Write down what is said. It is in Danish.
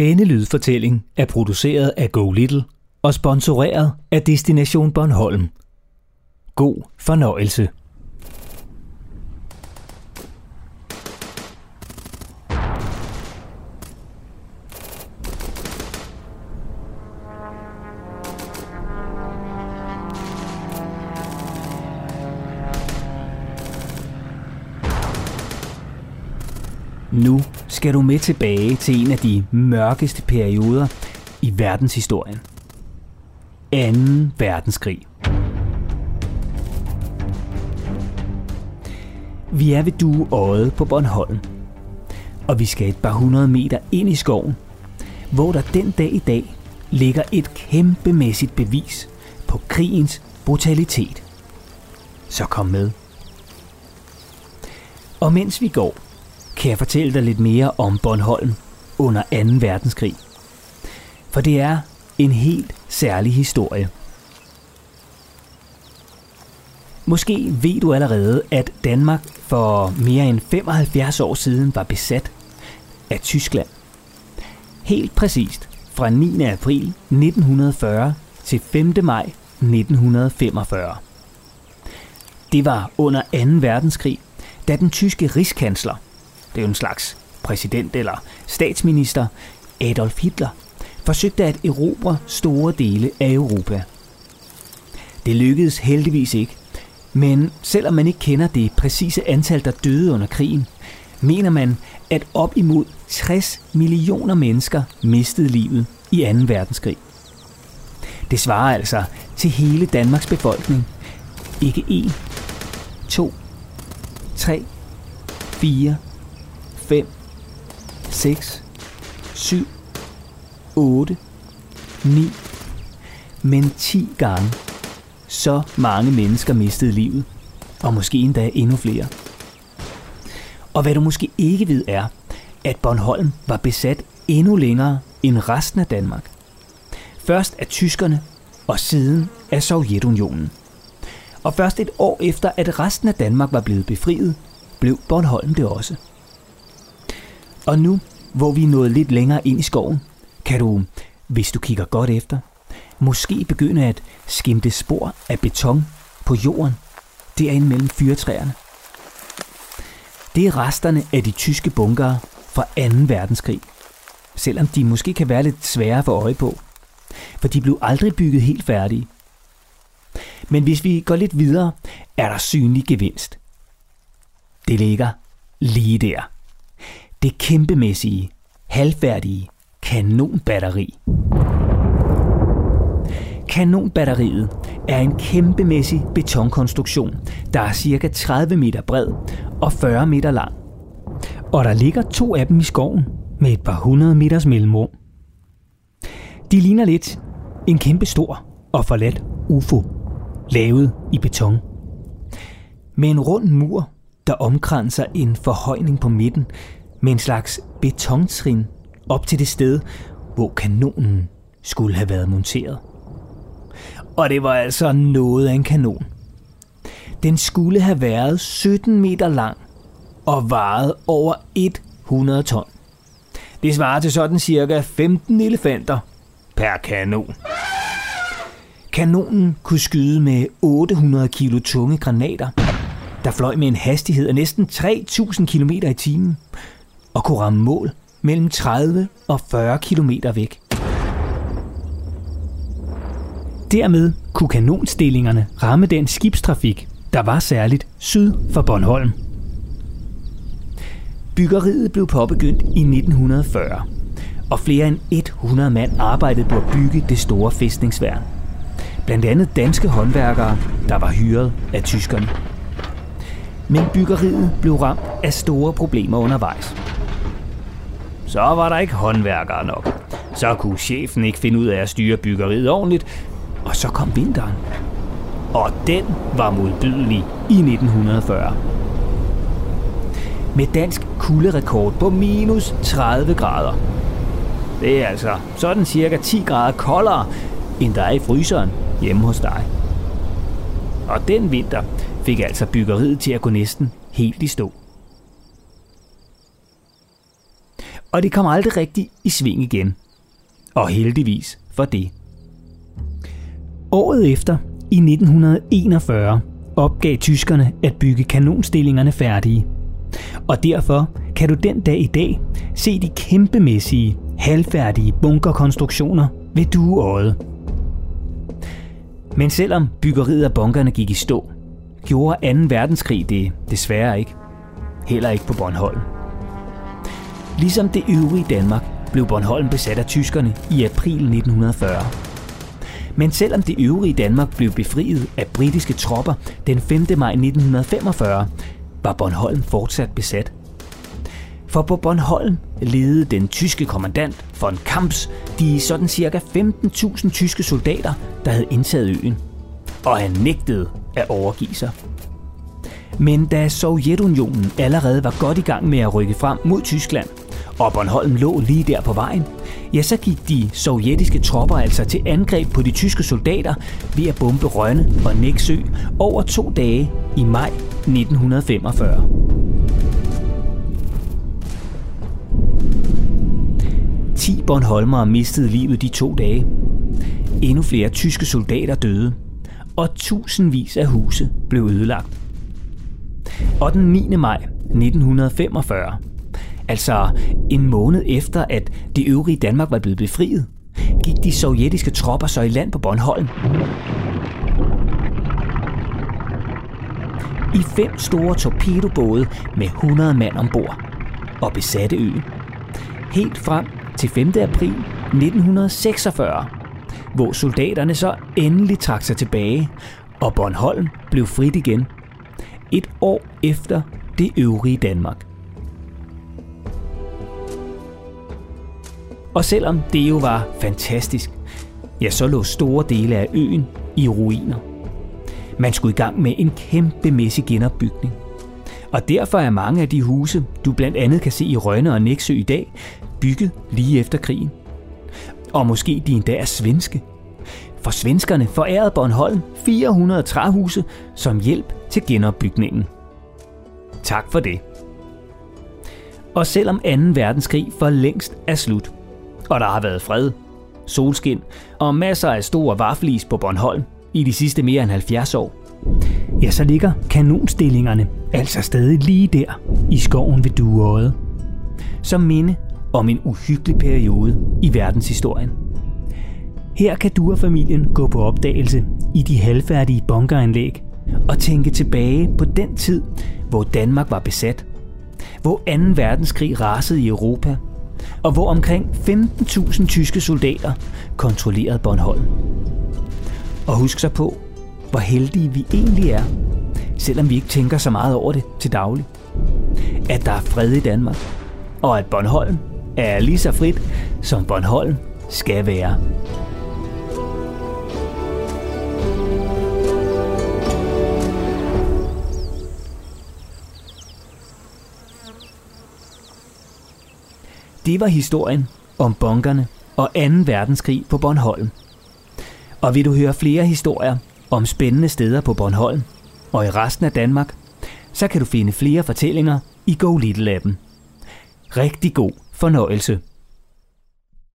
Denne lydfortælling er produceret af Go Little og sponsoreret af Destination Bornholm. God fornøjelse. Nu skal du med tilbage til en af de mørkeste perioder i verdenshistorien. 2. verdenskrig. Vi er ved Dueøjet på Bornholm, og vi skal et par hundrede meter ind i skoven, hvor der den dag i dag ligger et kæmpemæssigt bevis på krigens brutalitet. Så kom med. Og mens vi går, kan jeg fortælle dig lidt mere om Bornholm under 2. verdenskrig. For det er en helt særlig historie. Måske ved du allerede, at Danmark for mere end 75 år siden var besat af Tyskland. Helt præcist fra 9. april 1940 til 5. maj 1945. Det var under 2. verdenskrig, da den tyske rigskansler – det er jo en slags præsident eller statsminister, Adolf Hitler, forsøgte at erobre store dele af Europa. Det lykkedes heldigvis ikke, men selvom man ikke kender det præcise antal, der døde under krigen, mener man, at op imod 60 millioner mennesker mistede livet i 2. verdenskrig. Det svarer altså til hele Danmarks befolkning. Ikke 1, 2, 3, 4, 5, 6, 7, 8, 9, men 10 gange så mange mennesker mistede livet, og måske endda endnu flere. Og hvad du måske ikke ved er, at Bornholm var besat endnu længere end resten af Danmark. Først af tyskerne, og siden af Sovjetunionen. Og først et år efter, at resten af Danmark var blevet befriet, blev Bornholm det også. Og nu, hvor vi er nået lidt længere ind i skoven, kan du, hvis du kigger godt efter, måske begynde at skimte spor af beton på jorden derinde mellem fyrtræerne. Det er resterne af de tyske bunkere fra 2. verdenskrig, selvom de måske kan være lidt svære for øje på, for de blev aldrig bygget helt færdige. Men hvis vi går lidt videre, er der synlig gevinst. Det ligger lige der det kæmpemæssige, halvfærdige kanonbatteri. Kanonbatteriet er en kæmpemæssig betonkonstruktion, der er cirka 30 meter bred og 40 meter lang. Og der ligger to af dem i skoven med et par hundrede meters mellemrum. De ligner lidt en kæmpe stor og forladt UFO, lavet i beton. Med en rund mur, der omkranser en forhøjning på midten, med en slags betontrin op til det sted, hvor kanonen skulle have været monteret. Og det var altså noget af en kanon. Den skulle have været 17 meter lang og vejet over 100 ton. Det svarer til sådan cirka 15 elefanter per kanon. Kanonen kunne skyde med 800 kilo tunge granater, der fløj med en hastighed af næsten 3000 km i timen og kunne ramme mål mellem 30 og 40 km væk. Dermed kunne kanonstillingerne ramme den skibstrafik, der var særligt syd for Bornholm. Byggeriet blev påbegyndt i 1940, og flere end 100 mand arbejdede på at bygge det store fæstningsværn. Blandt andet danske håndværkere, der var hyret af tyskerne. Men byggeriet blev ramt af store problemer undervejs. Så var der ikke håndværkere nok. Så kunne chefen ikke finde ud af at styre byggeriet ordentligt, og så kom vinteren. Og den var modbydelig i 1940. Med dansk kulderekord på minus 30 grader. Det er altså sådan cirka 10 grader koldere, end der er i fryseren hjemme hos dig. Og den vinter fik altså byggeriet til at gå næsten helt i stå. Og det kom aldrig rigtigt i sving igen. Og heldigvis for det. Året efter, i 1941, opgav tyskerne at bygge kanonstillingerne færdige. Og derfor kan du den dag i dag se de kæmpemæssige, halvfærdige bunkerkonstruktioner ved dueøjet. Men selvom byggeriet af bunkerne gik i stå, gjorde 2. verdenskrig det desværre ikke. Heller ikke på Bornholm. Ligesom det øvrige Danmark blev Bornholm besat af tyskerne i april 1940. Men selvom det øvrige Danmark blev befriet af britiske tropper den 5. maj 1945, var Bornholm fortsat besat. For på Bornholm ledede den tyske kommandant von Kamps de sådan cirka 15.000 tyske soldater, der havde indtaget øen. Og han nægtede at overgive sig. Men da Sovjetunionen allerede var godt i gang med at rykke frem mod Tyskland, og Bornholm lå lige der på vejen, ja, så gik de sovjetiske tropper altså til angreb på de tyske soldater ved at bombe Rønne og Næksø over to dage i maj 1945. Ti Bornholmere mistede livet de to dage. Endnu flere tyske soldater døde, og tusindvis af huse blev ødelagt. Og den 9. maj 1945 Altså en måned efter, at det øvrige Danmark var blevet befriet, gik de sovjetiske tropper så i land på Bornholm. I fem store torpedobåde med 100 mand ombord og besatte øen. Helt frem til 5. april 1946, hvor soldaterne så endelig trak sig tilbage, og Bornholm blev frit igen. Et år efter det øvrige Danmark. Og selvom det jo var fantastisk, ja, så lå store dele af øen i ruiner. Man skulle i gang med en kæmpemæssig genopbygning. Og derfor er mange af de huse, du blandt andet kan se i Rønne og Næksø i dag, bygget lige efter krigen. Og måske de endda er svenske. For svenskerne forærede Bornholm 400 træhuse som hjælp til genopbygningen. Tak for det. Og selvom 2. verdenskrig for længst er slut, og der har været fred, solskin og masser af store vaflis på Bornholm i de sidste mere end 70 år, ja, så ligger kanonstillingerne altså stadig lige der i skoven ved Dueøjet. Som minde om en uhyggelig periode i verdenshistorien. Her kan du og familien gå på opdagelse i de halvfærdige bunkeranlæg og tænke tilbage på den tid, hvor Danmark var besat, hvor 2. verdenskrig rasede i Europa og hvor omkring 15.000 tyske soldater kontrollerede Bornholm. Og husk så på, hvor heldige vi egentlig er, selvom vi ikke tænker så meget over det til daglig. At der er fred i Danmark, og at Bornholm er lige så frit, som Bornholm skal være. Det var historien om bunkerne og 2. verdenskrig på Bornholm. Og vil du høre flere historier om spændende steder på Bornholm og i resten af Danmark, så kan du finde flere fortællinger i Go Little appen. Rigtig god fornøjelse.